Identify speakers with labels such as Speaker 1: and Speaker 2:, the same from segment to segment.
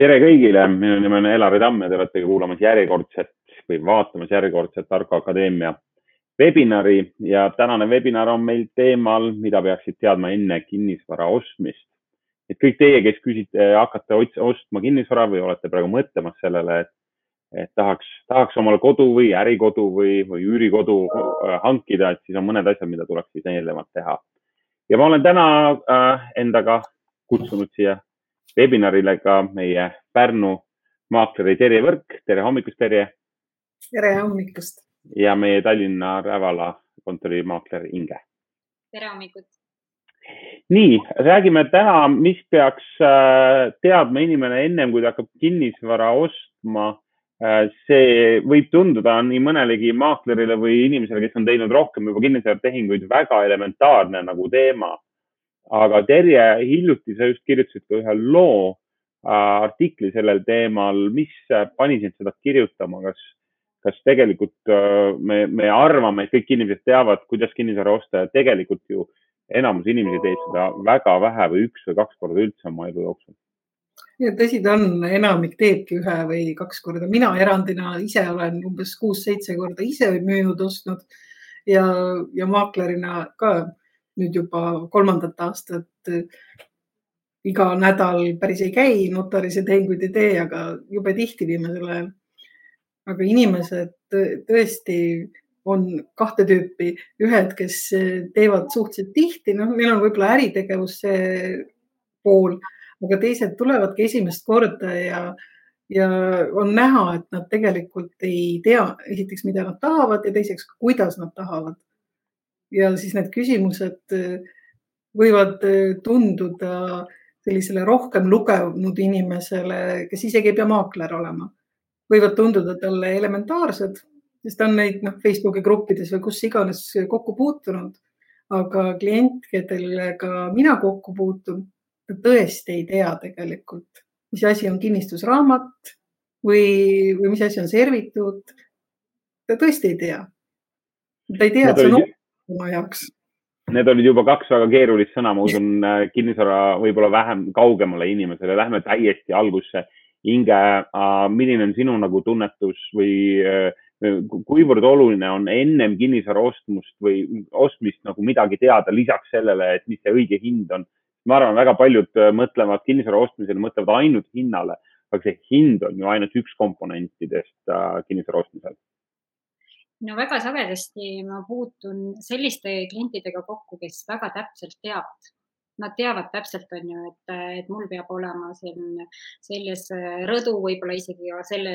Speaker 1: tere kõigile, minu nimi on Elari Tamm ja te olete kuulamas järjekordset või vaatamas järjekordset Tarko Akadeemia webinari ja tänane webinar on meil teemal, mida peaksid teadma enne kinnisvara ostmist. et kõik teie, kes küsite, hakkate ostma kinnisvara või olete praegu mõtlemas sellele, et, et tahaks, tahaks omale kodu või ärikodu või, või üürikodu äh, hankida, et siis on mõned asjad, mida tuleks siis eelnevalt teha. ja ma olen täna äh, endaga kutsunud siia webinarile ka meie Pärnu maakleri Terje Võrk. tere hommikust, Terje.
Speaker 2: tere hommikust.
Speaker 1: ja meie Tallinna Rävala kontori maakler Inge.
Speaker 3: tere hommikut.
Speaker 1: nii, räägime täna, mis peaks äh, teadma inimene ennem, kui ta hakkab kinnisvara ostma äh, see võib tunduda nii mõnelegi maaklerile või inimesele, kes on teinud rohkem juba kinnisvaratehinguid, väga elementaarne nagu teema aga Terje, hiljuti sa just kirjutasid ka ühe loo äh, artikli sellel teemal, mis pani sind seda kirjutama, kas, kas tegelikult äh, me, me arvame, et kõik inimesed teavad, kuidas kinnisvara osta ja tegelikult ju enamus inimesi teeb seda väga vähe või üks või kaks korda üldse oma elu jooksul?
Speaker 2: Ja tõsi ta on, enamik teebki ühe või kaks korda, mina erandina ise olen umbes kuus-seitse korda ise müünud, ostnud. Ja, ja maaklerina ka nüüd juba kolmandat aastat iga nädal päris ei käi, notaris ja tehinguid ei tee, aga jube tihti viimasel ajal. aga inimesed tõesti on kahte tüüpi, ühed, kes teevad suhteliselt tihti, noh, neil on võib-olla äritegevus see pool, aga teised tulevadki esimest korda ja, ja on näha, et nad tegelikult ei tea, esiteks, mida nad tahavad ja teiseks, kuidas nad tahavad ja siis need küsimused äh, võivad äh, tunduda sellisele rohkem lugenud inimesele, kes isegi ei pea maakler olema, võivad tunduda talle elementaarsed, sest ta on neid noh, Facebooki gruppides või kus iganes kokku puutunud. aga klient, kellega mina kokku puutun, ta tõesti ei tea tegelikult, mis asi on kinnistusraamat või, või mis asi on servituut. ta tõesti ei tea. ta ei tea, et see on oma jaoks?
Speaker 1: Need olid juba kaks väga keerulist sõna, ma usun, äh, kinnisvara võib-olla vähem kaugemale inimesele. Lähme täiesti algusse. Inge, äh, milline on sinu nagu tunnetus või äh, kuivõrd oluline on ennem kinnisvara ostmust või ostmist nagu midagi teada lisaks sellele, et mis see õige hind on? ma arvan, väga paljud mõtlevad kinnisvara ostmisel, mõtlevad ainult hinnale, aga see hind on ju ainult üks komponentidest kinnisvara ostmisel
Speaker 3: no väga sagedasti ma puutun selliste klientidega kokku, kes väga täpselt teavad. Nad teavad täpselt, on ju, et, et mul peab olema selline, selles rõdu, võib-olla isegi selle,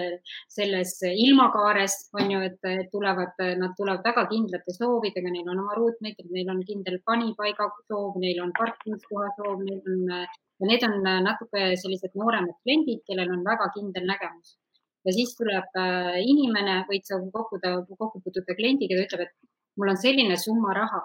Speaker 3: selles ilmakaares on ju, et tulevad, nad tulevad väga kindlate soovidega, neil on oma ruutmeetrid, neil on kindel panipaiga soov, neil on parkimiskoha soov, neil on ja need on natuke sellised nooremad kliendid, kellel on väga kindel nägemus ja siis tuleb äh, inimene, võid sa kokkuda, kokku puutuda kliendiga, ta ütleb, et mul on selline summa raha.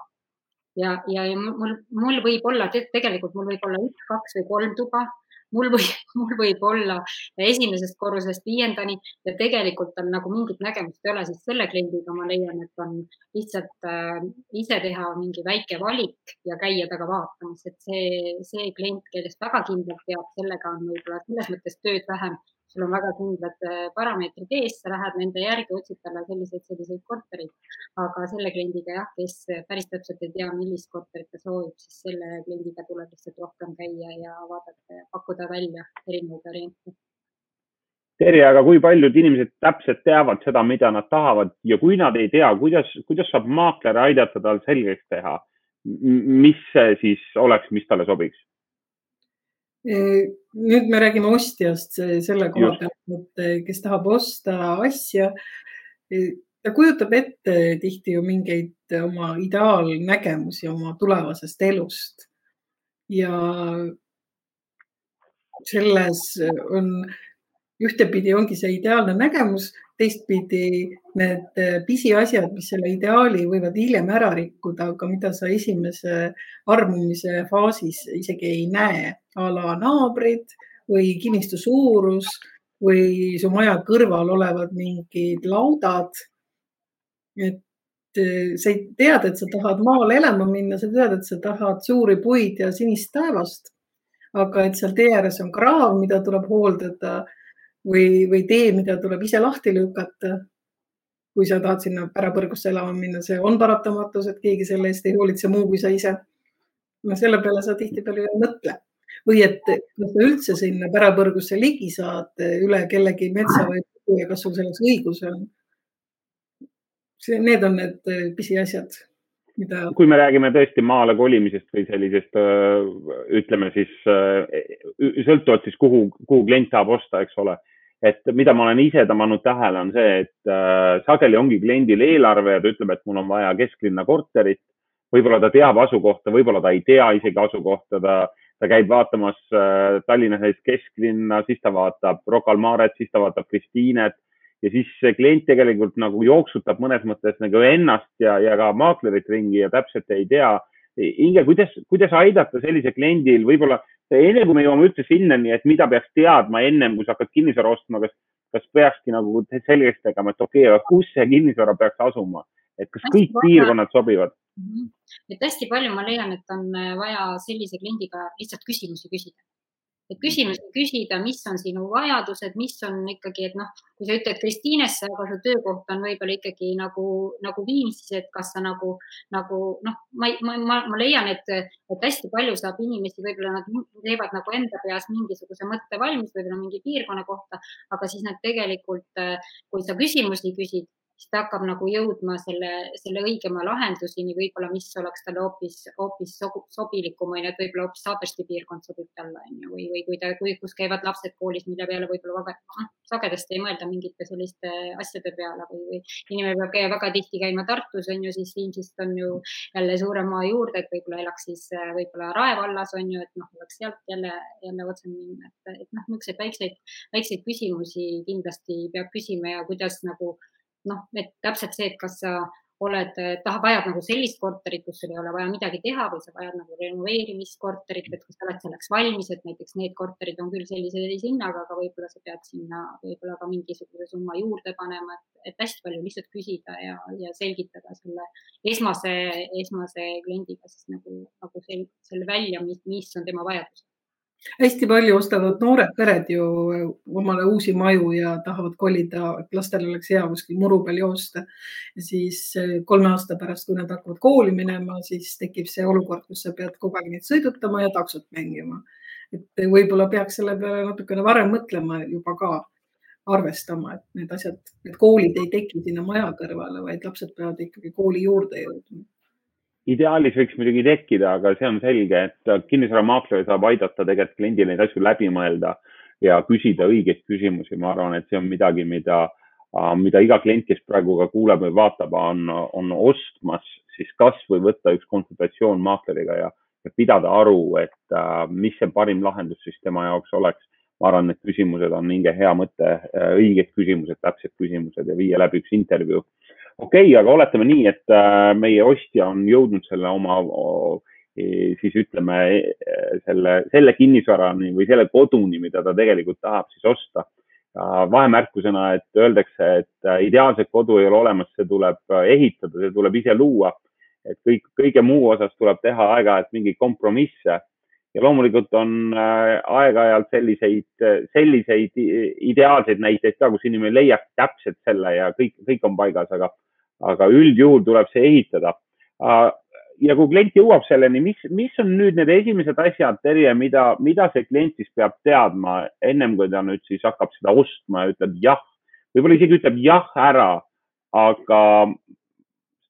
Speaker 3: Ja, ja, ja mul, mul võib olla te, tegelikult mul võib olla üks, kaks või kolm tuba. Mul või, mul võib olla esimesest korrusest viiendani ja tegelikult on nagu mingit nägemust ei ole, siis selle kliendiga ma leian, et on lihtsalt äh, ise teha mingi väike valik ja käia taga vaatamas, et see, see klient, kellest väga kindlalt teab, sellega on võib-olla selles mõttes tööd vähem sul on väga kindlad äh, parameetrid ees, sa lähed nende järgi, otsid talle selliseid, selliseid korterid. aga selle kliendiga jah, kes päris täpselt ei tea, millist korterit ta soovib, siis selle kliendiga tuleb lihtsalt rohkem käia ja vaadata ja pakkuda välja erinevaid variante.
Speaker 1: Terje, aga kui paljud inimesed täpselt teavad seda, mida nad tahavad ja kui nad ei tea, kuidas, kuidas saab maakler aidata tal selgeks teha, mis siis oleks, mis talle sobiks?
Speaker 2: Nüüd me räägime ostjast selle koha pealt, et eh, kes tahab osta asja. Ta kujutab ette tihti ju mingeid oma ideaalnägemusi oma tulevasest elust. ja selles on, ühtepidi ongi see ideaalne nägemus, teistpidi need pisiasjad, mis selle ideaali võivad hiljem ära rikkuda, aga mida sa esimese armumise faasis isegi ei näe a la naabrid või kinnistu suurus või su maja kõrval olevad mingid laudad. et eh, sa tead, et sa tahad maale elama minna, sa tead, et sa tahad suuri puid ja sinist taevast. aga et seal tee ääres on kraav, mida tuleb hooldada või, või tee, mida tuleb ise lahti lükata. kui sa tahad sinna pärapõrgusse elama minna, see on paratamatus, et keegi selle eest ei hoolitse muu kui sa ise. no selle peale sa tihtipeale ei mõtle või et kas sa üldse sinna pärapõrgusse ligi saad üle kellegi metsa või ja kas sul selleks õigus on. need on need pisiasjad mida.
Speaker 1: kui me räägime tõesti maale kolimisest või sellisest, ütleme siis sõltuvalt siis, kuhu, kuhu klient tahab osta, eks ole. Et mida ma olen ise pannud tähele, on see, et äh, sageli ongi kliendil eelarve ja ta ütleb, et mul on vaja kesklinna korterit. võib-olla ta teab asukohta, võib-olla ta ei tea isegi asukohta, ta, ta käib vaatamas äh, Tallinnas näiteks kesklinna, siis ta vaatab Rocca al Maret, siis ta vaatab Kristiinet ja siis see klient tegelikult nagu jooksutab mõnes mõttes nagu ennast ja, ja ka maaklerit ringi ja täpselt ei tea. Inge, kuidas, kuidas aidata sellisel kliendil võib-olla enne kui me jõuame üldse sinnani, et mida peaks teadma ennem, kui sa hakkad kinnisvara ostma, kas, kas peakski nagu selgeks tegema, et okei okay,, aga kus see kinnisvara peaks asuma, et kas kõik piirkonnad sobivad?
Speaker 3: Mhm. et hästi palju ma leian, et on vaja sellise kliendiga lihtsalt küsimusi küsida et küsimusi küsida, mis on sinu vajadused, mis on ikkagi, et noh, kui sa ütled Kristiinesse, aga su töökoht on võib-olla ikkagi nagu, nagu Viimsis, et kas sa nagu, nagu noh, ma, ma, ma, ma leian, et, et hästi palju saab inimesi, võib-olla nad teevad nagu enda peas mingisuguse mõtte valmis, võib-olla mingi piirkonna kohta, aga siis nad tegelikult, kui sa küsimusi küsid, siis ta hakkab nagu jõudma selle, selle õigema lahenduseni võib-olla, mis oleks talle hoopis, hoopis sobilikum, on ju, et võib-olla hoopis Haabersti piirkond sobib talle, on ju, või, või kui ta, kui, kus käivad lapsed koolis, mille peale võib-olla noh, sagedasti ei mõelda mingite selliste asjade peale või, või inimene peab käia väga tihti käima Tartus, on ju, siis Viimsist on ju jälle suurem maa juurde, et võib-olla elaks siis võib-olla Rae vallas, on ju, et noh, oleks sealt jälle, jälle otse minna, et, et noh, niisuguseid väikseid, väikseid küsimusi kindlasti peab küsima ja kuidas nagu noh, et täpselt see, et kas sa oled, tahad, vajad nagu sellist korterit, kus sul ei ole vaja midagi teha või sa vajad nagu renoveerimiskorterit, et kas sa oled selleks valmis, et näiteks need korterid on küll sellise hinnaga, aga võib-olla sa pead sinna võib-olla ka mingisuguse summa juurde panema, et, et hästi palju lihtsalt küsida ja, ja selgitada selle esmase, esmase kliendiga siis nagu, nagu sel, selle välja, mis on tema vajadused
Speaker 2: hästi palju ostavad noored pered ju omale uusi maju ja tahavad kolida, et lastel oleks hea kuskil muru peal joosta. siis eh, kolme aasta pärast, kui nad hakkavad kooli minema, siis tekib see olukord, kus sa pead kogu aeg neid sõidutama ja taksot mängima. et võib-olla peaks selle peale natukene varem mõtlema juba ka arvestama, et need asjad, need koolid ei teki sinna maja kõrvale, vaid lapsed peavad ikkagi kooli juurde jõudma
Speaker 1: ideaalis võiks muidugi tekkida, aga see on selge, et kinnisvaramaakler saab aidata tegelikult kliendil neid asju läbi mõelda ja küsida õigeid küsimusi. ma arvan, et see on midagi, mida, mida iga klient, kes praegu ka kuuleb või vaatab, on, on ostmas, siis kasvõi võtta üks konsultatsioon maakleriga ja, ja pidada aru, et mis see parim lahendus siis tema jaoks oleks. ma arvan, need küsimused on hinge hea mõte, õiged küsimused, täpsed küsimused ja viia läbi üks intervjuu okei okay,, aga oletame nii, et äh, meie ostja on jõudnud selle oma, e, siis ütleme e, selle, selle kinnisvarani või selle koduni, mida ta tegelikult tahab siis osta. vahemärkusena, et öeldakse, et äh, ideaalset kodu ei ole olemas, see tuleb äh, ehitada, see tuleb ise luua. et kõik, kõige muu osas tuleb teha aeg-ajalt mingeid kompromisse ja loomulikult on aeg-ajalt selliseid, selliseid ideaalseid näiteid ka, kus inimene leiab täpselt selle ja kõik, kõik on paigas, aga aga üldjuhul tuleb see ehitada. ja kui klient jõuab selleni, mis, mis on nüüd need esimesed asjad, Terje, mida, mida see klient siis peab teadma ennem kui ta nüüd siis hakkab seda ostma ja ütleb jah, võib-olla isegi ütleb jah ära, aga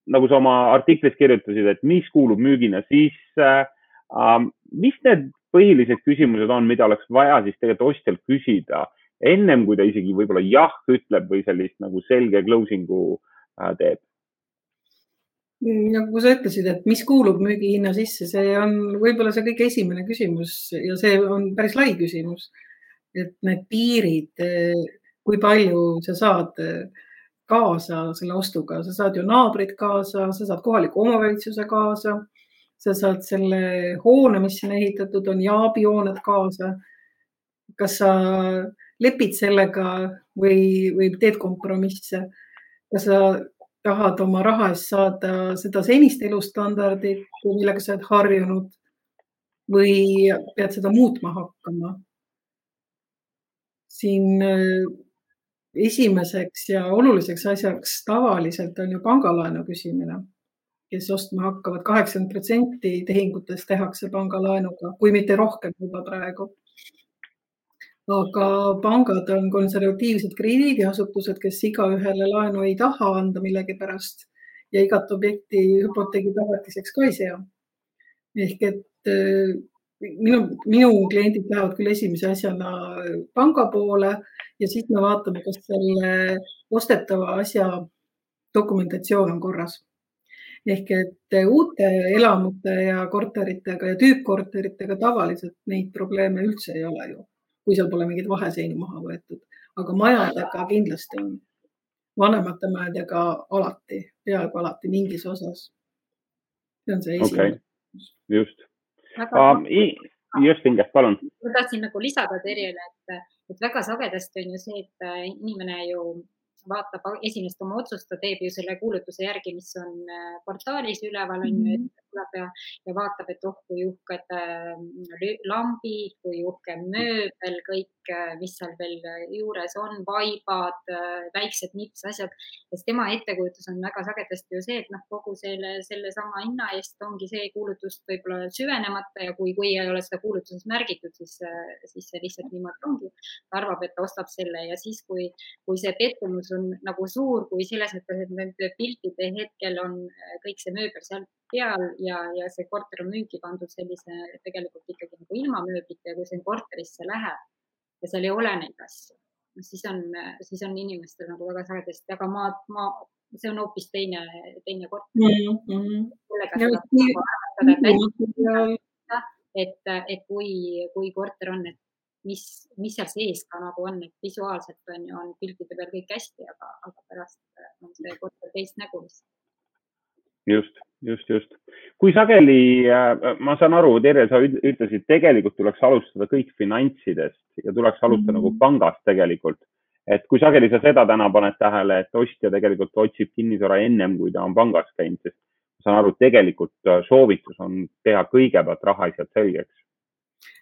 Speaker 1: nagu sa oma artiklis kirjutasid, et mis kuulub müügina sisse äh,. mis need põhilised küsimused on, mida oleks vaja siis tegelikult ostjalt küsida ennem kui ta isegi võib-olla jah ütleb või sellist nagu selge closing'u Äh, teeb?
Speaker 2: nagu sa ütlesid, et mis kuulub müügihinna sisse, see on võib-olla see kõige esimene küsimus ja see on päris lai küsimus. et need piirid, kui palju sa saad kaasa selle ostuga, sa saad ju naabrid kaasa, sa saad kohaliku omavalitsuse kaasa, sa saad selle hoone, mis sinna ehitatud on, Jaabi hooned kaasa. kas sa lepid sellega või, või teed kompromisse? Kas sa tahad oma raha eest saada seda senist elustandardit, millega sa oled harjunud või pead seda muutma hakkama. siin äh, esimeseks ja oluliseks asjaks tavaliselt on ju pangalaenu küsimine, kes ostma hakkavad. kaheksakümmend protsenti tehingutest tehakse pangalaenuga, kui mitte rohkem juba praegu. Aga pangad on konservatiivsed krediidiasutused, kes igaühele laenu ei taha anda millegipärast ja igat objekti hüpoteegi tagatiseks ka ei sea. ehk et äh, minu, minu kliendid lähevad küll esimese asjana panga poole ja siis me vaatame, kas selle ostetava asja dokumentatsioon on korras. ehk et uute elamute ja korteritega ja tüüppkorteritega tavaliselt neid probleeme üldse ei ole ju, kui seal pole mingeid vaheseinu maha võetud, aga majadega kindlasti on. vanemate majadega alati, peaaegu alati mingis osas. see on see esimene
Speaker 1: okay.. just um,. just, Inge, palun.
Speaker 3: ma tahtsin nagu lisada Terjele, et et väga sagedasti on ju see, et äh, inimene ju vaatab esimest oma otsust, ta teeb ju selle kuulutuse järgi, mis on äh, portaalis üleval on ju, et mhm. tuleb ja, vaatab, et oh kui uhked äh, lambid, kui uhke mööbel, kõik, mis seal veel juures on, vaibad, väiksed nipsasjad. ja siis tema ettekujutus on väga sagedasti ju see, et noh, kogu selle, sellesama hinna eest ongi see kuulutus võib-olla süvenemata ja kui, kui ei ole seda kuulutuses märgitud, siis, siis see lihtsalt niimoodi ongi. ta arvab, et ta ostab selle ja siis, kui, kui see pettumus on nagu suur, kui selles mõttes, et nende piltide hetkel on äh, kõik see mööbel seal peal ja, ja see korter on müüki pandud sellise tegelikult ikkagi nagu ilma mööblita ja kui see korterisse läheb ja seal ei ole neid asju, siis on, siis on inimestel nagu väga sagedasti, aga ma, ma, see on hoopis teine, teine korter mm. -hmm. et, et, kui, kui korter on, et mis, mis seal sees ka nagu on, et visuaalselt on ju, on piltide peal kõik hästi, aga, aga pärast on see korter teist nägu lihtsalt.
Speaker 1: Just, just, just. kui sageli äh,, ma saan aru, Terje, sa ütlesid, tegelikult tuleks alustada kõik finantsidest ja tuleks alustada mm -hmm. nagu pangast tegelikult. et kui sageli sa seda täna paned tähele, et ostja tegelikult otsib kinnisvara ennem, kui ta on pangas käinud, sest ma saan aru, tegelikult äh, soovitus on teha kõigepealt rahaasjad selgeks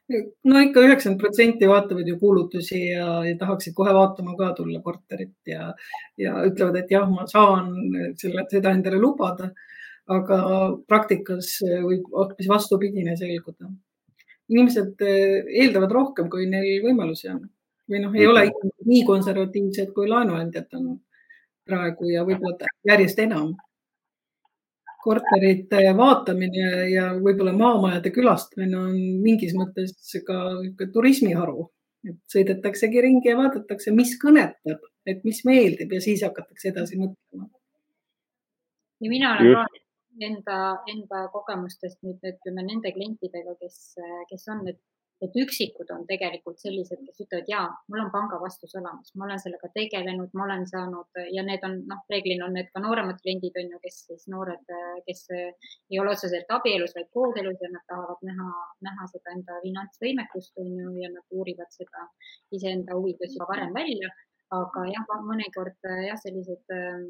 Speaker 2: no ikka üheksakümmend protsenti vaatavad ju kuulutusi ja, ja tahaksid kohe vaatama ka tulla korterit ja, ja ütlevad, et jah, ma saan selle, seda endale lubada. Aga praktikas võib hoopis vastupidine selguda. inimesed eh, eeldavad rohkem, kui neil võimalusi on. Või noh, ei ole nii konservatiivsed, kui laenuandjad on praegu ja võib-olla järjest enam. Korterite vaatamine ja võib-olla maamajade külastamine on mingis mõttes ka turismiharu, et sõidetaksegi ringi ja vaadatakse, mis kõnetab, et mis meeldib ja siis hakatakse edasi mõtlema.
Speaker 3: ja mina olen ka enda, enda kogemustest nüüd ütleme nende klientidega, kes, kes on nüüd et üksikud on tegelikult sellised, kes ütlevad, ja mul on panga vastus olemas, ma olen sellega tegelenud, ma olen saanud ja need on noh, reeglina on need ka nooremad kliendid on ju, kes siis noored, kes ei ole otseselt abielus, vaid kooselus ja nad tahavad näha, näha seda enda finantsvõimekust on ju ja nad uurivad seda iseenda huvides juba varem välja aga jah, mõnikord jah, sellised ähm,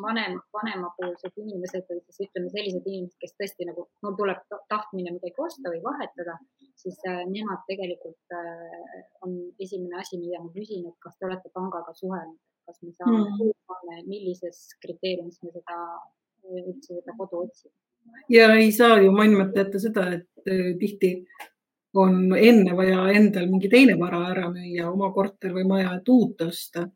Speaker 3: vanem, vanemapoolsed inimesed või siis ütleme, sellised inimesed, kes tõesti nagu mul tuleb tahtmine midagi osta või vahetada, siis äh, nemad tegelikult äh, on esimene asi, mida ma küsin, et kas te olete pangaga suhelnud, kas me saame mm., millises kriteeriumis me seda üldse seda kodu otsime.
Speaker 2: ja ei saa ju mainimata jätta seda, et äh, tihti on enne vaja endal mingi teine vara ära müüa, oma korter või maja, et uut osta.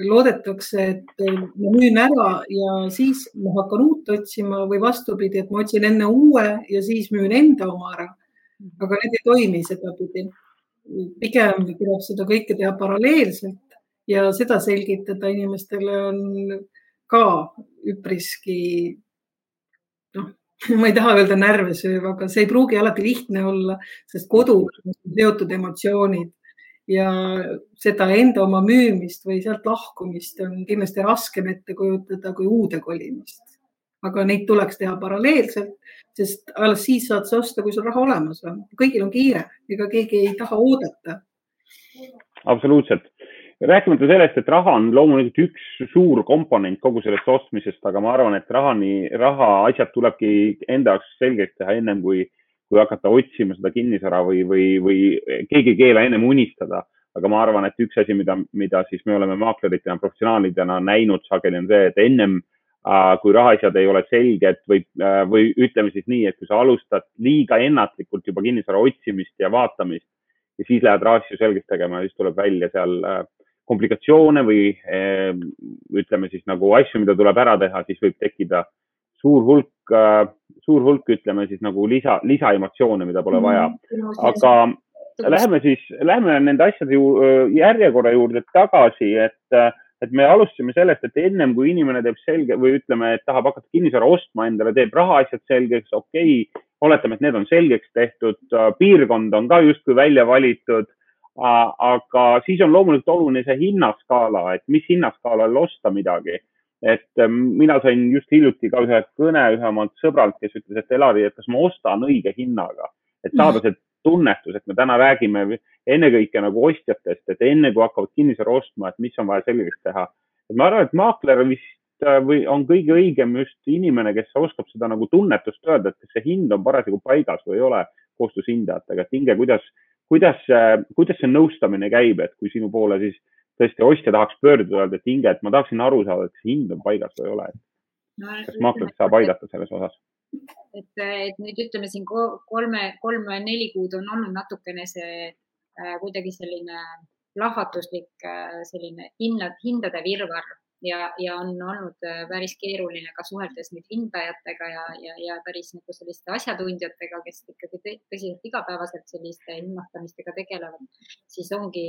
Speaker 2: loodetakse, et ma müün ära ja siis ma hakkan uut otsima või vastupidi, et ma otsin enne uue ja siis müün enda oma ära. aga need ei toimi sedapidi. pigem tuleb seda kõike teha paralleelselt ja seda selgitada inimestele on ka üpriski noh, ma ei taha öelda närve sööv, aga see ei pruugi alati lihtne olla, sest koduga on seotud emotsioonid ja seda enda oma müümist või sealt lahkumist on kindlasti raskem ette kujutada kui uude kolimist. aga neid tuleks teha paralleelselt, sest alles siis saad sa osta, kui sul raha olemas on. kõigil on kiire, ega keegi ei taha oodata.
Speaker 1: absoluutselt rääkimata sellest, et raha on loomulikult üks suur komponent kogu sellest ostmisest, aga ma arvan, et rahani, raha asjad tulebki enda jaoks selgeks teha ennem kui, kui hakata otsima seda kinnisvara või, või, või keegi ei keela ennem unistada. aga ma arvan, et üks asi, mida, mida siis me oleme maakleritena, professionaalidena näinud sageli on see, et ennem äh, kui rahaasjad ei ole selged või, äh, või ütleme siis nii, et kui sa alustad liiga ennatlikult juba kinnisvara otsimist ja vaatamist ja siis lähed rahaasju selgeks tegema, siis tuleb välja seal äh, komplikatsioone või ütleme siis nagu asju, mida tuleb ära teha, siis võib tekkida suur hulk, äh, suur hulk, ütleme siis nagu lisa, lisaemotsioone, mida pole vaja. Mm, aga läheme siis, läheme nende asjade ju, äh, järjekorra juurde tagasi, et, äh, et me alustasime sellest, et ennem kui inimene teeb selge või ütleme, et tahab hakata kinnisvara ostma endale, teeb rahaasjad selgeks, okei okay,, oletame, et need on selgeks tehtud, piirkond on ka justkui välja valitud aga siis on loomulikult oluline see hinnaskaala, et mis hinnaskaalal osta midagi. Et ähm, mina sain just hiljuti ka ühe kõne ühe oma sõbralt, kes ütles, et Elari, et kas ma ostan õige hinnaga, et saada see tunnetus, et me täna räägime ennekõike nagu ostjatest, et enne kui hakkavad kinnisvara ostma, et mis on vaja selgeks teha. et ma arvan, et maakler vist äh, või on kõige õigem just inimene, kes oskab seda nagu tunnetust öelda, et kas see hind on parasjagu paigas või ei ole koostöös hindajatega, et Inge, kuidas, kuidas, kuidas see nõustamine käib, et kui sinu poole siis tõesti ostja tahaks pöörduda, öelda, et Inge, et ma tahaksin aru saada, et kas hind on paigas või ei ole kas maakler saab aidata selles osas?
Speaker 3: et, et nüüd ütleme siin kolme, kolm-neli kuud on olnud natukene see äh, kuidagi selline plahvatuslik äh, selline hinnad, hindade virvarr ja, ja on olnud äh, päris keeruline ka suheldes nüüd hindajatega ja, ja, ja päris nagu selliste asjatundjatega, kes ikkagi tõsiselt igapäevaselt selliste hinnastamistega tegelevad, siis ongi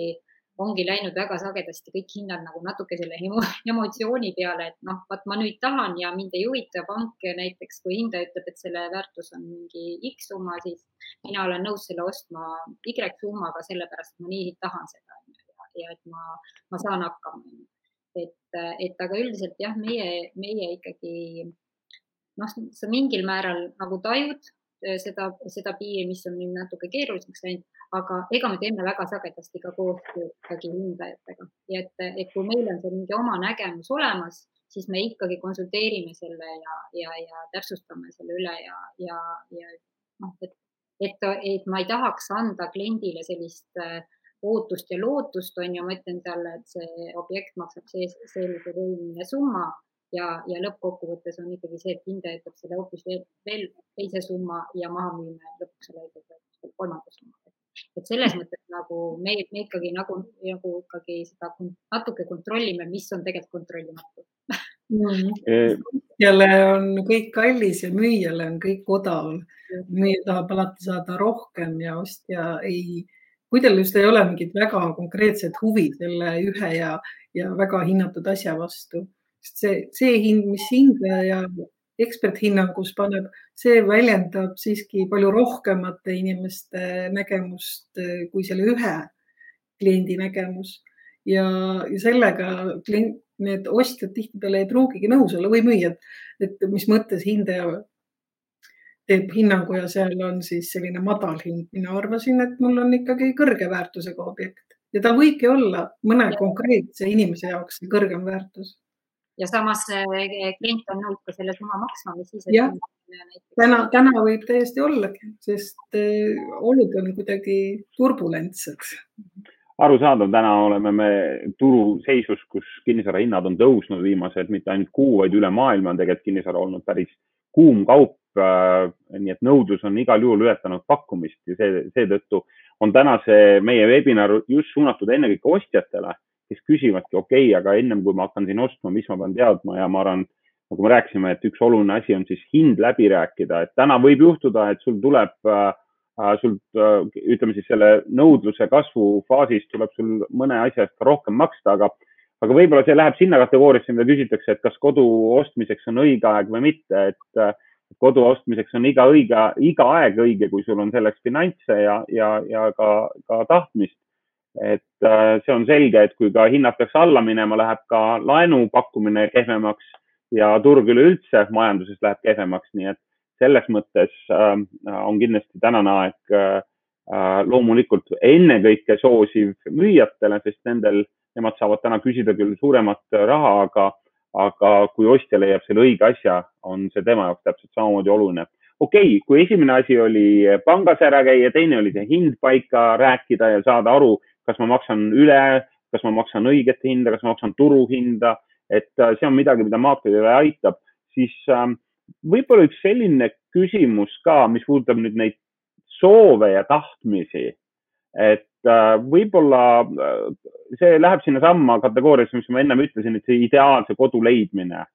Speaker 3: ongi läinud väga sagedasti kõik hinnad nagu natuke selle emo, emotsiooni peale, et noh, vot ma nüüd tahan ja mind ei huvita pank näiteks, kui hindaja ütleb, et selle väärtus on mingi X summa, siis mina olen nõus selle ostma Y summaga, sellepärast ma nii tahan seda ja, ja et ma, ma saan hakkama. Et, et aga üldiselt jah, meie, meie ikkagi noh, sa mingil määral nagu tajud seda, seda piiri, mis on nüüd natuke keerulisemaks läinud aga ega me teeme väga sagedasti ka koostööd ikkagi hindajatega. Ja et, et kui meil on see mingi oma nägemus olemas, siis me ikkagi konsulteerime selle ja, ja, ja täpsustame selle üle ja, ja, ja noh, et, et, et ma ei tahaks anda kliendile sellist äh, ootust ja lootust, on ju, ma ütlen talle, et see objekt maksab see, sellise võimine summa ja, ja lõppkokkuvõttes on ikkagi see, et hindaja ütleb selle hoopis veel, veel teise summa ja maha müüme lõpuks selle kolmanda summa. Et selles mõttes nagu me, me ikkagi nagu, nagu ikkagi seda natuke kontrollime, mis on tegelikult kontrollimatu.
Speaker 2: Mm.. jälle on kõik kallis ja müüjale on kõik odav. müüja tahab alati saada rohkem ja ostja ei, kui tal just ei ole mingit väga konkreetset huvi selle ühe ja, ja väga hinnatud asja vastu, sest see, see hind, mis hindaja eksperthinnangus paneb, see väljendab siiski palju rohkemate inimeste nägemust eh, kui selle ühe kliendi nägemus. Ja, ja sellega klient, need ostjad tihtipeale ei pruugigi nõus olla või müüjad, et mis mõttes hindaja teeb hinnangu ja seal on siis selline madal hind. mina arvasin, et mul on ikkagi kõrge väärtusega objekt ja tal võibki olla mõne konkreetse inimese jaoks kõrgem väärtus
Speaker 3: ja samas klient on nõus ka selle summa maksma, mis siis.
Speaker 2: jah, täna, täna võib täiesti ollagi, sest olud on kuidagi turbulentsed.
Speaker 1: arusaadav, täna oleme me turuseisus, kus kinnisvara hinnad on tõusnud viimased mitte ainult kuu, vaid üle maailma on tegelikult kinnisvara olnud päris kuum kaup. Äh, nii et nõudlus on igal juhul ületanud pakkumist ja see, seetõttu on täna see meie veebinar just suunatud ennekõike ostjatele kes küsivadki, okei okay,, aga ennem kui ma hakkan siin ostma, mis ma pean teadma ja ma arvan, nagu me rääkisime, et üks oluline asi on siis hind läbi rääkida, et täna võib juhtuda, et sul tuleb äh, äh sul äh, ütleme siis selle nõudluse kasvu faasis tuleb sul mõne asja eest rohkem maksta, aga, aga võib-olla see läheb sinna kategooriasse, mida küsitakse, et kas kodu ostmiseks on õige aeg või mitte, et äh, kodu ostmiseks on iga õige, iga aeg õige, kui sul on selleks finantse ja, ja, ja ka, ka tahtmist. Et äh, see on selge, et kui ka hinnad peaks alla minema, läheb ka laenu pakkumine kehvemaks ja turg üleüldse majanduses läheb kehvemaks, nii et selles mõttes äh, on kindlasti tänane aeg äh, loomulikult ennekõike soosiv müüjatele, sest nendel, nemad saavad täna küsida küll suuremat raha, aga, aga kui ostja leiab selle õige asja, on see tema jaoks täpselt samamoodi oluline. okei okay,, kui esimene asi oli pangas ära käia, teine oli see hind paika rääkida ja saada aru, kas ma maksan üle, kas ma maksan õiget hinda, kas ma maksan turuhinda, et äh, see on midagi, mida maaklerile aitab, siis ähm, võib-olla üks selline küsimus ka, mis puudutab nüüd neid soove ja tahtmisi, et äh, võib-olla äh, see läheb sinnasamma kategooriasse, mis ma ennem ütlesin, et see ideaalse kodu leidmine.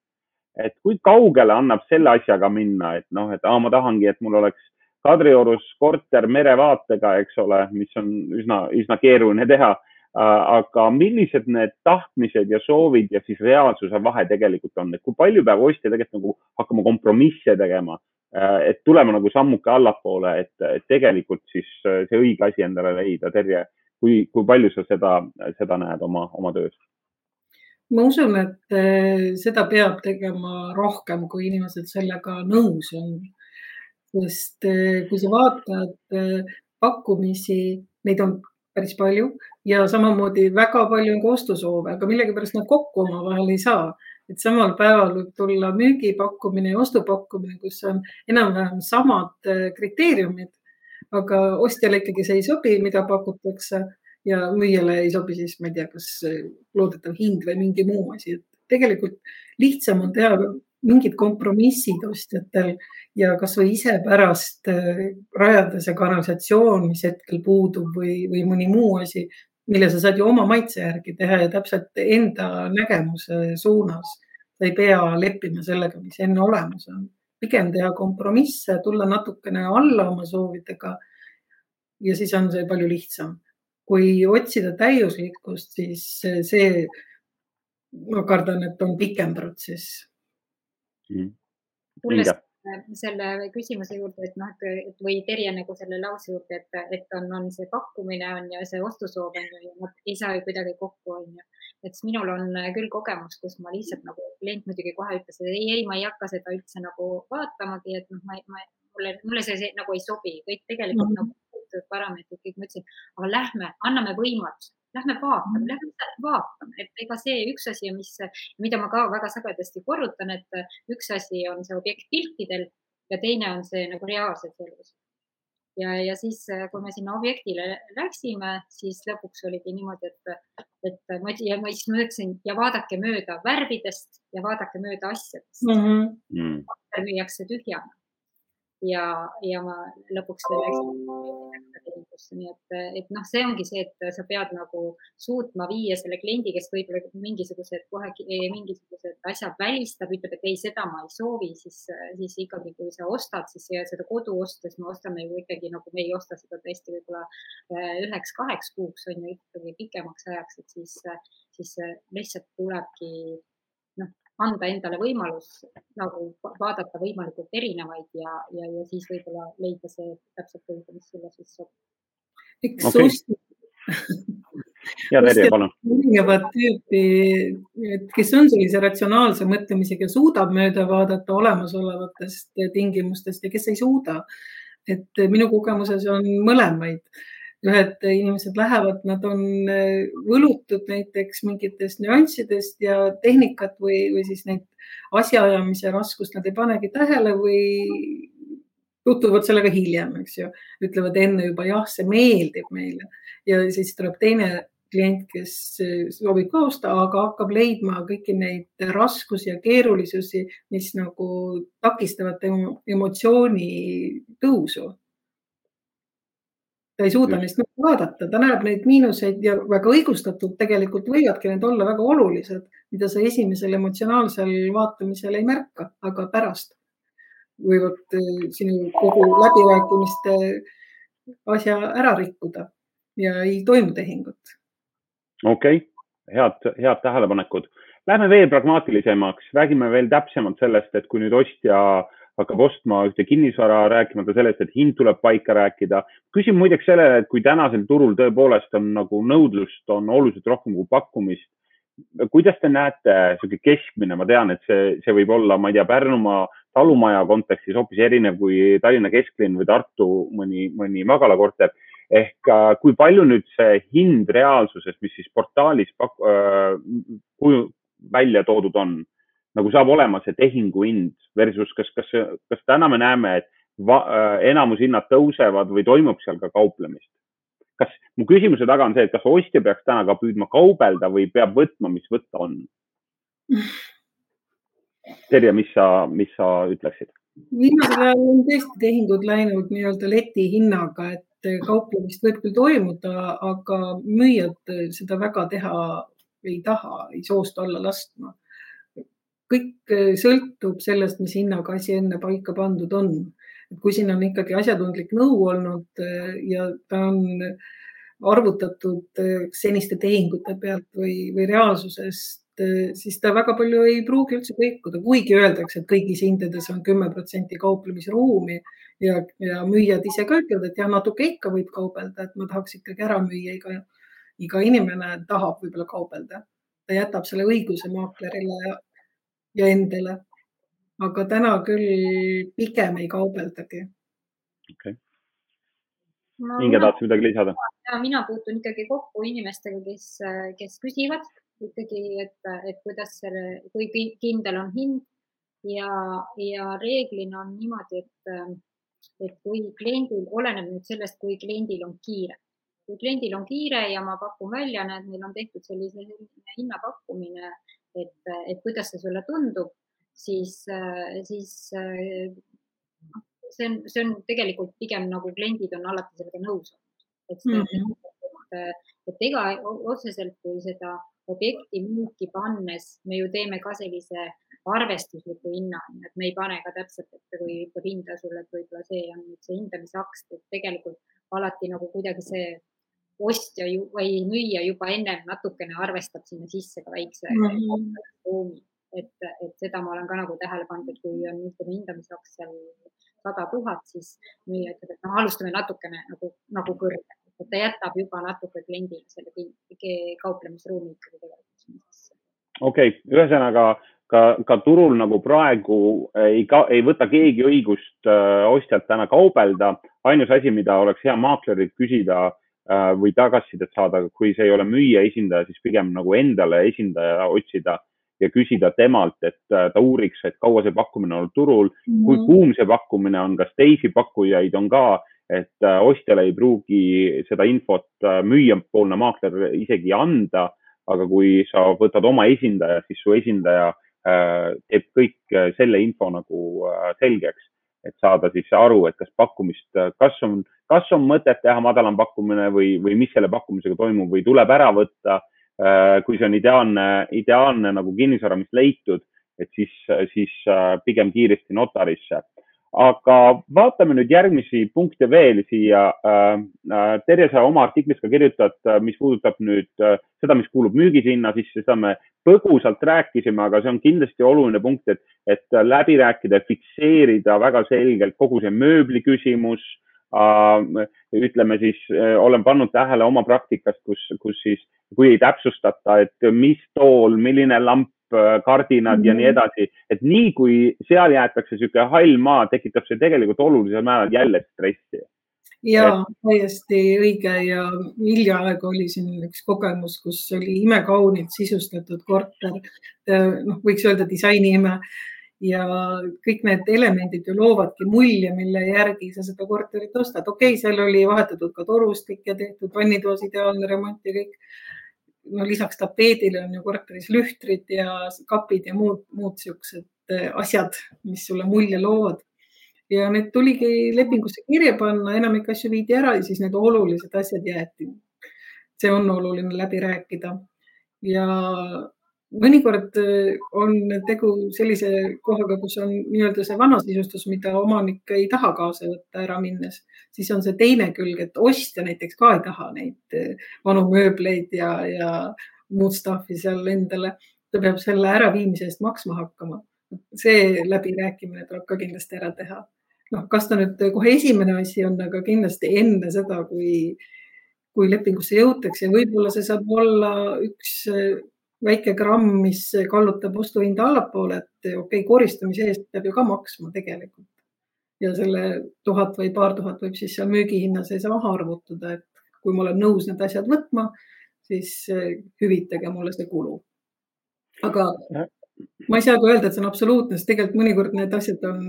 Speaker 1: et kui kaugele annab selle asjaga minna, et noh, et aa, ma tahangi, et mul oleks Kadriorus korter merevaatega, eks ole, mis on üsna, üsna keeruline teha. Aga millised need tahtmised ja soovid ja siis reaalsuse vahe tegelikult on, et kui palju peab ostja tegelikult nagu hakkama kompromisse tegema, äh, et tulema nagu sammuke allapoole, et tegelikult siis äh, see õige asi endale leida, Terje, kui, kui palju sa seda, seda näed oma, oma töös?
Speaker 2: ma usun, et äh, seda peab tegema rohkem, kui inimesed sellega nõus on. sest kui sa vaatad pakkumisi, neid on päris palju ja samamoodi väga palju on ka ostusoove, aga millegipärast nad kokku omavahel ei saa. Et samal päeval võib tulla müügipakkumine ja ostupakkumine, kus on enam-vähem samad äh, kriteeriumid, aga ostjale ikkagi see ei sobi, mida pakutakse ja müüjale ei sobi siis, ma ei tea, kas äh, loodetav hind või mingi muu asi, et tegelikult lihtsam on teha mingid kompromissid ostjatel ja kasvõi ise pärast äh, rajada see kanalisatsioon, mis hetkel puudub või, või mõni muu asi, mille sa saad ju oma maitse järgi teha ja täpselt enda nägemuse suunas. sa ei pea leppima sellega, mis enne olemas on. pigem teha kompromisse, tulla natukene alla oma soovidega. ja siis on see palju lihtsam. kui otsida täiuslikkust, siis see, ma kardan, et on pikem protsess
Speaker 3: mm.. tulles selle küsimuse juurde, et noh, et või Terje nagu selle lause juurde, et, et on, on see pakkumine on ja see ostusoov on ju ja nad ei saa ju kuidagi kokku, on ju. et siis minul on küll kogemus, kus ma lihtsalt nagu klient muidugi kohe ütles, et ei, ei, ma ei hakka seda üldse nagu vaatamagi, et noh, ma, ma, mulle, mulle see, see nagu ei sobi, kõik tegelikult mm -hmm. nagu parameetrid, kõik ma ütlesin, aga lähme, anname võimaluse lähme vaatame, mhm. lähme vaatame, et ega see üks asi, mis, mida ma ka väga sagedasti korrutan, et üks asi on see objekt piltidel ja teine on see nagu reaalses elus. ja, ja siis, kui me sinna objektile läksime, siis lõpuks oligi niimoodi, et, et ma, ja ma siis mõtlesin ja vaadake mööda värvidest ja vaadake mööda asjadest mhm. mm. -hmm. müüakse tühjana ja, ja ma lõpuks läksin tehingusse, nii et, et noh, see ongi see, et sa pead nagu suutma viia selle kliendi, kes võib-olla mingisugused kohe mingisugused asjad välistab, ütleb, et ei, seda ma ei soovi, siis, siis ikkagi, kui sa ostad, siis seda kodu ostes me ostame ju ikkagi nagu me ei osta seda tõesti võib-olla äh, üheks-kaheks kuuks on ju ikkagi pikemaks ajaks, et siis, siis lihtsalt tulebki anda endale võimalus nagu vaadata võimalikult erinevaid ja, ja, ja siis võib-olla leida see täpselt õige, mis sulle siis sobib.
Speaker 2: eks okay. ostjad
Speaker 1: ja Terje, palun.
Speaker 2: erinevat tüüpi, et kes on sellise ratsionaalse mõtlemisega, suudab mööda vaadata olemasolevatest tingimustest ja kes ei suuda. et minu kogemuses on mõlemaid ühed inimesed lähevad, nad on võlutud näiteks mingitest nüanssidest ja tehnikat või, või siis neid asjaajamise raskust nad ei panegi tähele või tutvuvad sellega hiljem, eks ju, ütlevad enne juba jah, see meeldib meile. Ja siis tuleb teine klient, kes äh, soovib ka osta, aga hakkab leidma kõiki neid raskusi ja keerulisusi, mis nagu takistavad tema emotsiooni tõusu ta ei suuda neist vaadata, ta näeb neid miinuseid ja väga õigustatult tegelikult võivadki need olla väga olulised, mida sa esimesel emotsionaalsel vaatamisel ei märka, aga pärast võivad eh, sinu kogu läbirääkimiste asja ära rikkuda ja ei toimu tehingut.
Speaker 1: okei okay., head, head tähelepanekud. Lähme veel pragmaatilisemaks, räägime veel täpsemalt sellest, et kui nüüd ostja hakkab ostma ühte kinnisvara, rääkimata sellest, et hind tuleb paika rääkida. küsin muideks sellele, et kui tänasel turul tõepoolest on nagu nõudlust on oluliselt rohkem kui pakkumist. kuidas te näete, sihuke keskmine, ma tean, et see, see võib olla, ma ei tea, Pärnumaa talumaja kontekstis hoopis erinev kui Tallinna kesklinn või Tartu mõni, mõni magalakorter ehk äh, kui palju nüüd see hind reaalsuses, mis siis portaalis pak, äh, välja toodud on, nagu saab olema see tehinguhind versus kas, kas, kas täna me näeme, et äh, enamus hinnad tõusevad või toimub seal ka kauplemist? kas mu küsimuse taga on see, et kas ostja peaks täna ka püüdma kaubelda või peab võtma, mis võtta on? Terje, mis sa, mis sa ütleksid?
Speaker 2: viimasel ajal on tõesti tehingud läinud nii-öelda leti hinnaga, et kauplemist võib küll toimuda, aga müüjad seda väga teha ei taha, ei soosta olla laskma kõik eh, sõltub sellest, mis hinnaga asi enne paika pandud on. et kui siin on ikkagi asjatundlik nõu olnud eh, ja ta on arvutatud eh, seniste tehingute pealt või, või reaalsusest, siis ta väga palju ei pruugi üldse kõikuda, kuigi öeldakse, et kõigis hindades on kümme protsenti kauplemisruumi ja, ja müüjad ise ka ütlevad, et jah, natuke ikka võib kaubelda, et ma tahaks ikkagi ära müüa, iga, iga inimene tahab võib-olla kaubelda. ta jätab selle õiguse maaklerile ja endale. aga täna küll pigem ei kaubeldagi.
Speaker 1: okei okay.. Inge, sa midagi lisada?
Speaker 3: mina puutun ikkagi kokku inimestega, kes, kes küsivad ikkagi, et, et kuidas selle, kui kindel on hind ja, ja reeglina on niimoodi, et, et kui kliendil, oleneb nüüd sellest, kui kliendil on kiire kui kliendil on kiire ja ma pakun välja, näed, meil on tehtud sellise hinnapakkumine et, et kuidas see sulle tundub, siis, siis see on, see on tegelikult pigem nagu kliendid on alati sellega nõus olnud. et mm, -hmm. et, et ega otseselt, kui seda objekti müüki pannes me ju teeme ka sellise arvestusliku hinna, et me ei pane ka täpselt, et kui ütleb hinda sulle, et võib-olla see on nüüd see hindamisaks, et tegelikult alati nagu kuidagi see ostja ju, või müüja juba ennem natukene arvestab sinna sisse ka väikse mm -hmm. ruumi. et, et seda ma olen ka nagu tähele pannud, et kui on ütleme hindamisaks seal sada tuhat, siis müüja ütleb, et noh, alustame natukene nagu, nagu kõrgem, et ta jätab juba natuke kliendile selle kauplemisruumi ikkagi tegelikult sinna sisse.
Speaker 1: okei okay., ühesõnaga ka, ka turul nagu praegu ei, ei võta keegi õigust äh, ostjalt täna kaubelda. ainus asi, mida oleks hea maaklerilt küsida Äh, või tagasisidet saada, kui see ei ole müüja esindaja, siis pigem nagu endale esindaja otsida ja küsida temalt, et äh, ta uuriks, et kaua see pakkumine on olnud turul mm, -hmm. kui kuum see pakkumine on, kas teisi pakkujaid on ka, et äh, ostjale ei pruugi seda infot müüjapoolne maakler isegi anda, aga kui sa võtad oma esindaja, siis su esindaja teeb kõik selle info nagu selgeks et saada siis aru, et kas pakkumist, kas on, kas on mõtet teha madalam pakkumine või, või mis selle pakkumisega toimub või tuleb ära võtta. Äh, kui see on ideaalne, ideaalne nagu kinnisvara, mis leitud, et siis, siis äh, pigem kiiresti notarisse aga vaatame nüüd järgmisi punkte veel siia. Äh, äh, Terje, sa oma artiklis ka kirjutad, äh, mis puudutab nüüd seda, mis kuulub müügisinna sisse, seda me põgusalt rääkisime, aga see on kindlasti oluline punkt, et, et läbi rääkida, fikseerida väga selgelt kogu see mööbli küsimus. ütleme siis, olen pannud tähele oma praktikast, kus, kus siis, kui ei täpsustata, et mis tool, milline lamp, kardinad mm -hmm. ja nii mhm. edasi, et nii kui seal jäetakse niisugune hall maa, tekitab see tegelikult olulisel määral jälle stressi.
Speaker 2: ja täiesti õige ja hiljaaegu oli siin üks kogemus, kus oli imekaunilt sisustatud korter, noh, võiks öelda disaini ime ja kõik need elemendid ju loovadki mulje, mille järgi sa seda korterit ostad. okei okay,, seal oli vahetatud ka torustik ja tehtud vannitoas ideaalne remont ja kõik no lisaks tapeedile on ju korteris lühtrid ja kapid ja muud, muud siuksed äh, asjad, mis sulle mulje loovad. ja need tuligi lepingusse kirja panna, enamik asju viidi ära ja siis need olulised asjad jäeti. see on oluline läbi rääkida ja mõnikord äh, on tegu sellise kohaga, kus on nii-öelda see vanasisustus, mida omanik ei taha kaasa võtta ära minnes, siis on see teine külg, et ostja näiteks ka ei taha neid äh, vanu mööbleid ja, ja muud stuff'i seal endale. ta peab selle äraviimise eest maksma hakkama. see läbirääkimine tuleb ka kindlasti ära teha. noh, kas ta nüüd kohe esimene asi on, aga kindlasti enne seda, kui, kui lepingusse jõutakse, võib-olla see saab olla üks väike gramm, mis kallutab ostuhinda allapoole, et okei okay,, koristamise eest peab ju ka maksma tegelikult. ja selle tuhat või paar tuhat võib siis seal müügihinna sees maha arvutada, et kui ma olen nõus need asjad võtma, siis eh, hüvitage mulle see kulu. aga ma ei saa ka öelda, et see on absoluutne, sest tegelikult mõnikord need asjad on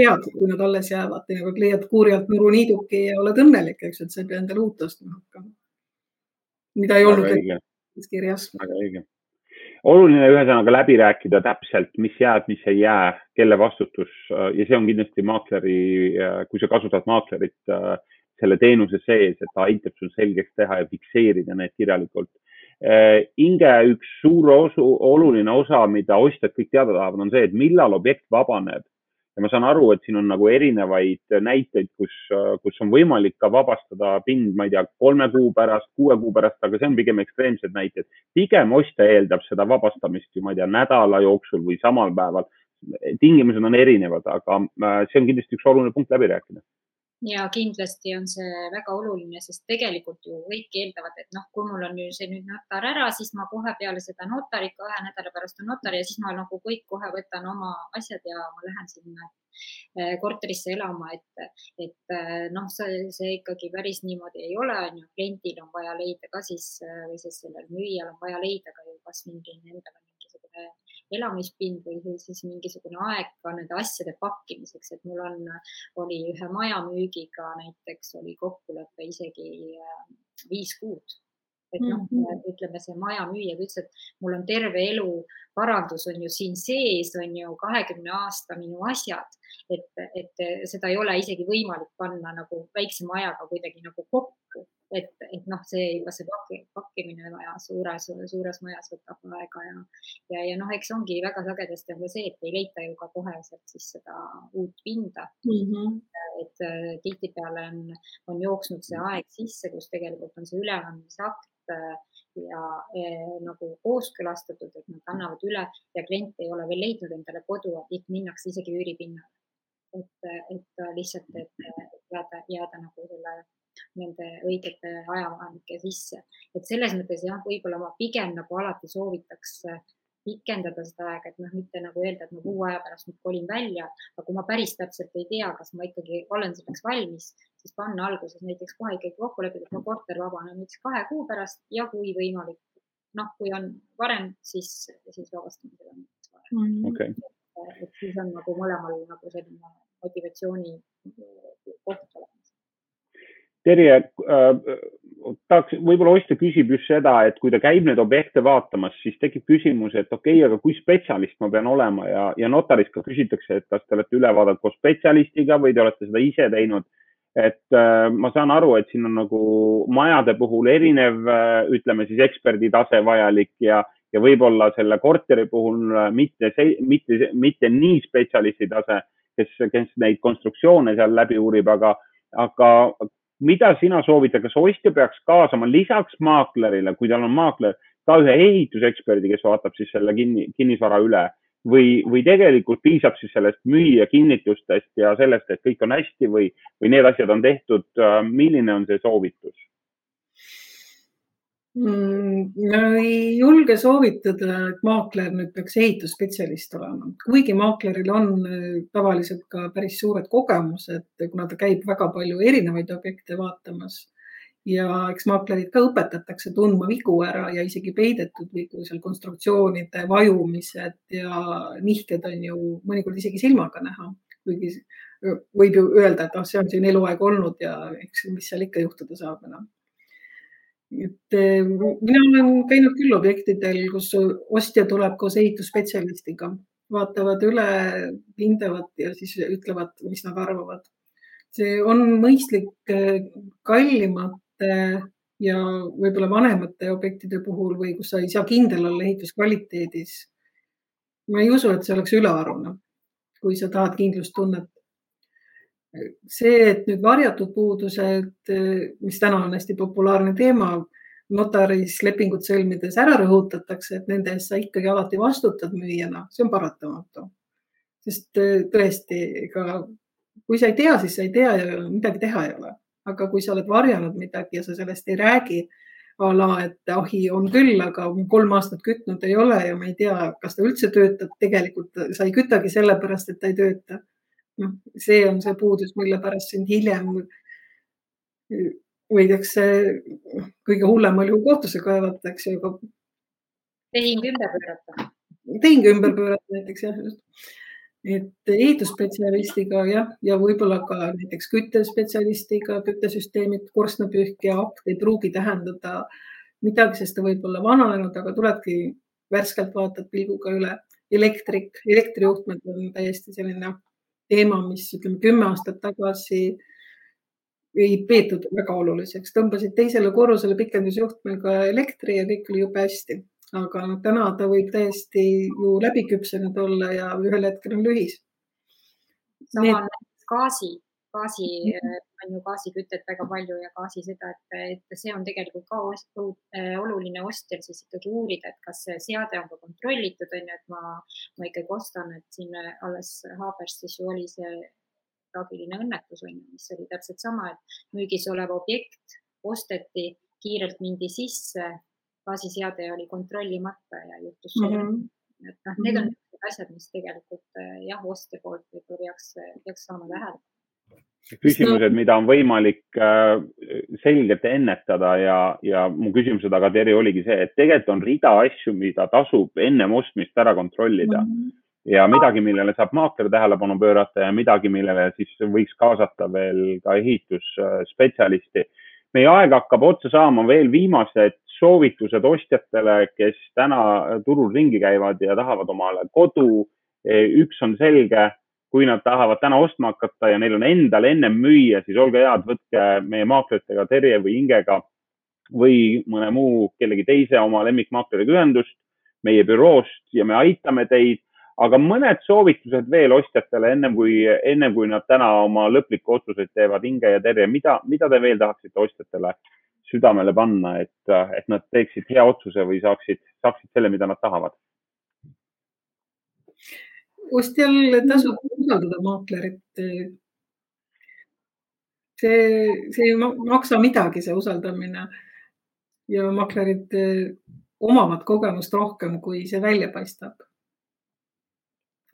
Speaker 2: head, kui nad alles jäävad, teinekord leiad kuurijalt nuruniiduki ja oled õnnelik, eks, et sa ei pea endale uut ostma hakkama. mida ei olnud kirjas.
Speaker 1: väga õige. oluline ühesõnaga läbi rääkida täpselt, mis jääb, mis ei jää, kelle vastutus ja see on kindlasti maakleri, kui sa kasutad maaklerit selle teenuse sees, et ta aitab sul selgeks teha ja fikseerida need kirjalikult Äh, Inge üks suur osu, oluline osa, mida ostjad kõik teada tahavad, on see, et millal objekt vabaneb. Ja ma saan aru, et siin on nagu erinevaid näiteid, kus, kus on võimalik ka vabastada pind, ma ei tea, kolme kuu pärast, kuue kuu pärast, aga see on pigem ekstreemsed näited. pigem ostja eeldab seda vabastamist ju, ma ei tea, nädala jooksul või samal päeval. tingimused on erinevad, aga äh, see on kindlasti üks oluline punkt läbi rääkida
Speaker 3: ja kindlasti on see väga oluline, sest tegelikult ju kõik eeldavad, et noh, kui mul on ju see nüüd notar ära, siis ma kohe peale seda notarit, kahe nädala pärast on notar ja siis ma nagu kõik kohe võtan oma asjad ja ma lähen sinna eh, korterisse elama, et, et eh, noh, see, see ikkagi päris niimoodi ei ole, on ju, kliendil on vaja leida ka siis eh, või siis sellel müüjal on vaja leida ka ju kas mingi endale mingisugune elamispind või siis mingisugune aeg ka nende asjade pakkimiseks, et mul on, oli ühe maja müügiga näiteks oli kokkulepe isegi äh, viis kuud et noh mm -hmm., ütleme see maja müüja ütles, et mul on terve elu parandus on ju siin sees, on ju kahekümne aasta minu asjad, et, et seda ei ole isegi võimalik panna nagu väikse majaga kuidagi nagu kokku et, et noh, see juba see pakki, pakkimine vaja suures, suures majas võtab aega ja, ja, ja noh, eks ongi väga sagedasti on ka see, et ei leita ju ka koheselt siis seda uut pinda mm. -hmm. et tihtipeale on, on jooksnud see aeg sisse, kus tegelikult on see üleandmisakt ja eh, nagu kooskõlastatud, et nad annavad üle ja klient ei ole veel leidnud endale kodu, et minnakse isegi üüripinnale. et, et lihtsalt, et jääda, jääda nagu selle nende õigete ajavahemike sisse. et selles mõttes jah, võib-olla ma pigem nagu alati soovitaks äh, pikendada seda aega, et noh, mitte nagu öelda, et ma kuu aja pärast nüüd kolin välja, aga kui ma päris täpselt ei tea, kas ma ikkagi olen selleks valmis, siis panna alguses näiteks kohe ikkagi kokku leppida, et mu korter vabaneb näiteks kahe kuu pärast ja kui võimalik, noh, kui on varem, siis, siis vabastame seda näiteks varem mm. -hmm. Okay. et siis on nagu mõlemal nagu selline motivatsiooni koht olemas.
Speaker 1: Terje äh,, tahaks, võib-olla ostja küsib just seda, et kui ta käib neid objekte vaatamas, siis tekib küsimus, et okei okay,, aga kui spetsialist ma pean olema ja, ja notarist ka küsitakse, et kas te olete üle vaadanud koos spetsialistiga või te olete seda ise teinud. Et äh, ma saan aru, et siin on nagu majade puhul erinev äh,, ütleme siis eksperdi tase vajalik ja, ja võib-olla selle korteri puhul äh, mitte, mitte, mitte nii spetsialisti tase, kes, kes neid konstruktsioone seal läbi uurib, aga, aga mida sina soovitad, kas ostja peaks kaasama lisaks maaklerile, kui tal on maakler, ka ühe ehituseksperdi, kes vaatab siis selle kinni, kinnisvara üle või, või tegelikult piisab siis sellest müüja kinnitustest ja sellest, et kõik on hästi või, või need asjad on tehtud. milline on see soovitus?
Speaker 2: Mm, ma ei julge soovitada, et maakler nüüd peaks ehitusspetsialist olema, kuigi maakleril on äh, tavaliselt ka päris suured kogemused, kuna ta käib väga palju erinevaid objekte vaatamas. Ja eks maaklerid ka õpetatakse tundma vigu ära ja isegi peidetud vigu, seal konstruktsioonide vajumised ja nihked on ju mõnikord isegi silmaga näha, kuigi võib ju öelda, et ah, see on siin eluaeg olnud ja eks, mis seal ikka juhtuda saab enam et eh, mina olen käinud küll objektidel, kus ostja tuleb koos ehitusspetsialistiga, vaatavad üle, hindavad ja siis ütlevad, mis nad arvavad. see on mõistlik eh, kallimate ja võib-olla vanemate objektide puhul või kus sa ei saa kindel olla ehituskvaliteedis. ma ei usu, et see oleks ülearune, kui sa tahad kindlustunnet see, et nüüd varjatud puudused, mis täna on hästi populaarne teema, notaris lepingut sõlmides ära rõhutatakse, et nende eest sa ikkagi alati vastutad müüjana, see on paratamatu. sest tõesti, ega kui sa ei tea, siis sa ei tea ja midagi teha ei ole. Aga kui sa oled varjanud midagi ja sa sellest ei räägi, a la, et ahi on küll, aga kolm aastat kütnud ei ole ja ma ei tea, kas ta üldse töötab, tegelikult sa ei kütagi sellepärast, et ta ei tööta noh, see on see puudus, mille pärast sind hiljem võidakse kõige hullemal juhul kohtusse kaevata, eks ju, aga.
Speaker 3: tehing ümber pöörata.
Speaker 2: tehingu ümber pöörata näiteks jah, just. Et ehitusspetsialistiga jah, ja võib-olla ka näiteks küttespetsialistiga, küttesüsteemid, korstnapühkija, akt ei pruugi tähendada midagi, sest ta võib olla vananenud, aga tuledki värskelt vaatad pilguga üle. elektrik, elektrijuhtmed on täiesti selline teema, mis ütleme kümme aastat tagasi ei peetud väga oluliseks, tõmbasid teisele korrusele pikendusjuhtmega elektri ja kõik oli jube hästi aga noh, täna ta võib täiesti ju läbi küpsenud olla ja ühel hetkel on lühis.
Speaker 3: sama on gaasi, gaasi mm -hmm. on ju gaasikütet väga palju ja gaasi seda, et, et see on tegelikult ka äh, oluline ostjal siis ikkagi uurida, et kas see seade on ka kontrollitud, on ju, et ma, ma ikkagi ostan, et siin alles Haaberstis ju oli see traagiline õnnetus on ju, mis oli täpselt sama, et müügis olev objekt osteti, kiirelt mindi sisse gaasiseade oli kontrollimata ja juhtus mm. -hmm. et noh, need on mm -hmm. asjad, mis tegelikult eh, jah, ostja poolt võib-olla peaks, peaks saama tähelepanu
Speaker 1: küsimused, mida on võimalik äh, selgelt ennetada ja, ja mu küsimuse taga, Terje, oligi see, et tegelikult on rida asju, mida tasub ennem ostmist ära kontrollida mm. -hmm. ja midagi, millele saab maakler tähelepanu pöörata ja midagi, millele siis võiks kaasata veel ka ehitusspetsialisti. Meie aeg hakkab otsa saama, veel viimased soovitused ostjatele, kes täna turul ringi käivad ja tahavad omale kodu. üks on selge, kui nad tahavad täna ostma hakata ja neil on endal ennem müüa, siis olge head, võtke meie maakleritega Terje või Ingega või mõne muu kellegi teise oma lemmikmaakleriga ühendust meie büroost ja me aitame teid. Aga mõned soovitused veel ostjatele ennem kui, ennem kui nad täna oma lõplikke otsuseid teevad, Inge ja Terje, mida, mida te veel tahaksite ostjatele südamele panna, et, et nad teeksid hea otsuse või saaksid, saaksid selle, mida nad tahavad?
Speaker 2: ostjal tasub usaldada maaklerit. see, see ei maksa midagi, see usaldamine ja maaklerid omavad kogemust rohkem, kui see välja paistab.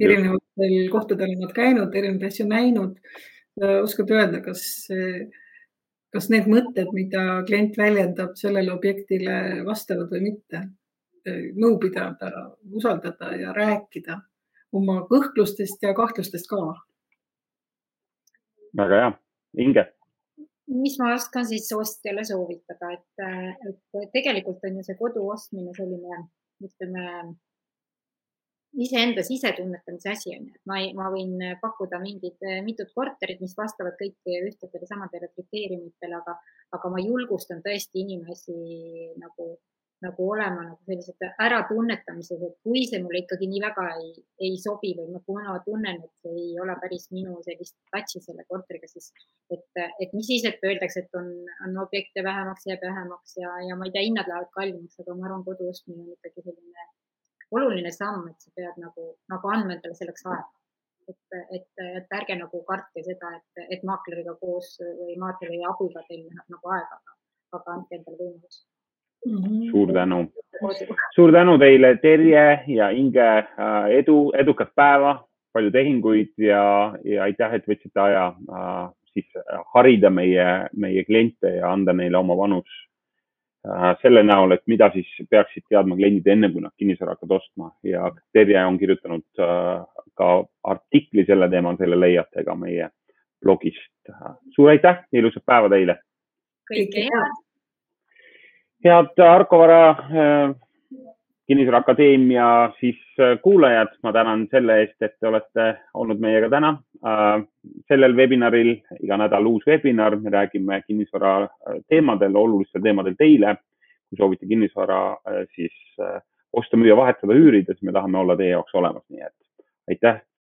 Speaker 2: Erinevatel kohtadel on nad käinud, erinevaid asju näinud. oskad öelda, kas see kas need mõtted, mida klient väljendab sellele objektile vastavad või mitte. nõu pidada, usaldada ja rääkida oma kõhklustest ja kahtlustest ka.
Speaker 1: väga hea, Inge
Speaker 3: mis ma oskan siis ostjale soovitada, et, et tegelikult on ju see kodu ostmine selline, ütleme iseenda sisetunnetamise asi on ju, et ma ei, ma võin pakkuda mingit, mitut korterit, mis vastavad kõik ühtedele samadele kriteeriumitele, aga, aga ma julgustan tõesti inimesi nagu, nagu olema nagu sellised äratunnetamises, et kui see mulle ikkagi nii väga ei, ei sobi või ma, kui ma tunnen, et see ei ole päris minu sellist touch'i selle korteriga, siis et, et mis siis, et öeldakse, et on, on objekte vähemaks, jääb vähemaks ja, ja ma ei tea, hinnad lähevad kallimaks, aga ma arvan, kodu ostmine on ikkagi selline oluline samm, et sa pead nagu, nagu andma endale selleks aega. et, et, et ärge nagu kartke seda, et, et maakleriga koos või maakleri abiga teil läheb nagu aega, aga, andke endale võimalus
Speaker 1: mm. -hmm. suur tänu, suur tänu teile, Terje ja Inge, äh, edu, edukat päeva, palju tehinguid ja, ja aitäh, et võtsite aja äh, siis harida meie, meie kliente ja anda neile oma vanus Äh, selle näol, et mida siis peaksid teadma kliendid enne, kui nad kinnisvara hakkavad ostma ja Terje on kirjutanud äh, ka artikli selle teemal, selle leiate ka meie blogist. suur aitäh ja ilusat päeva teile.
Speaker 3: kõike head.
Speaker 1: head Arko Vara äh, kinnisvara akadeemia siis kuulajad, ma tänan selle eest, et te olete olnud meiega täna. sellel webinaril, iga nädal uus webinar, me räägime kinnisvara teemadel, olulistel teemadel teile. kui soovite kinnisvara siis osta, müüa, vahetada, üürida, siis me tahame olla teie jaoks olemas, nii et aitäh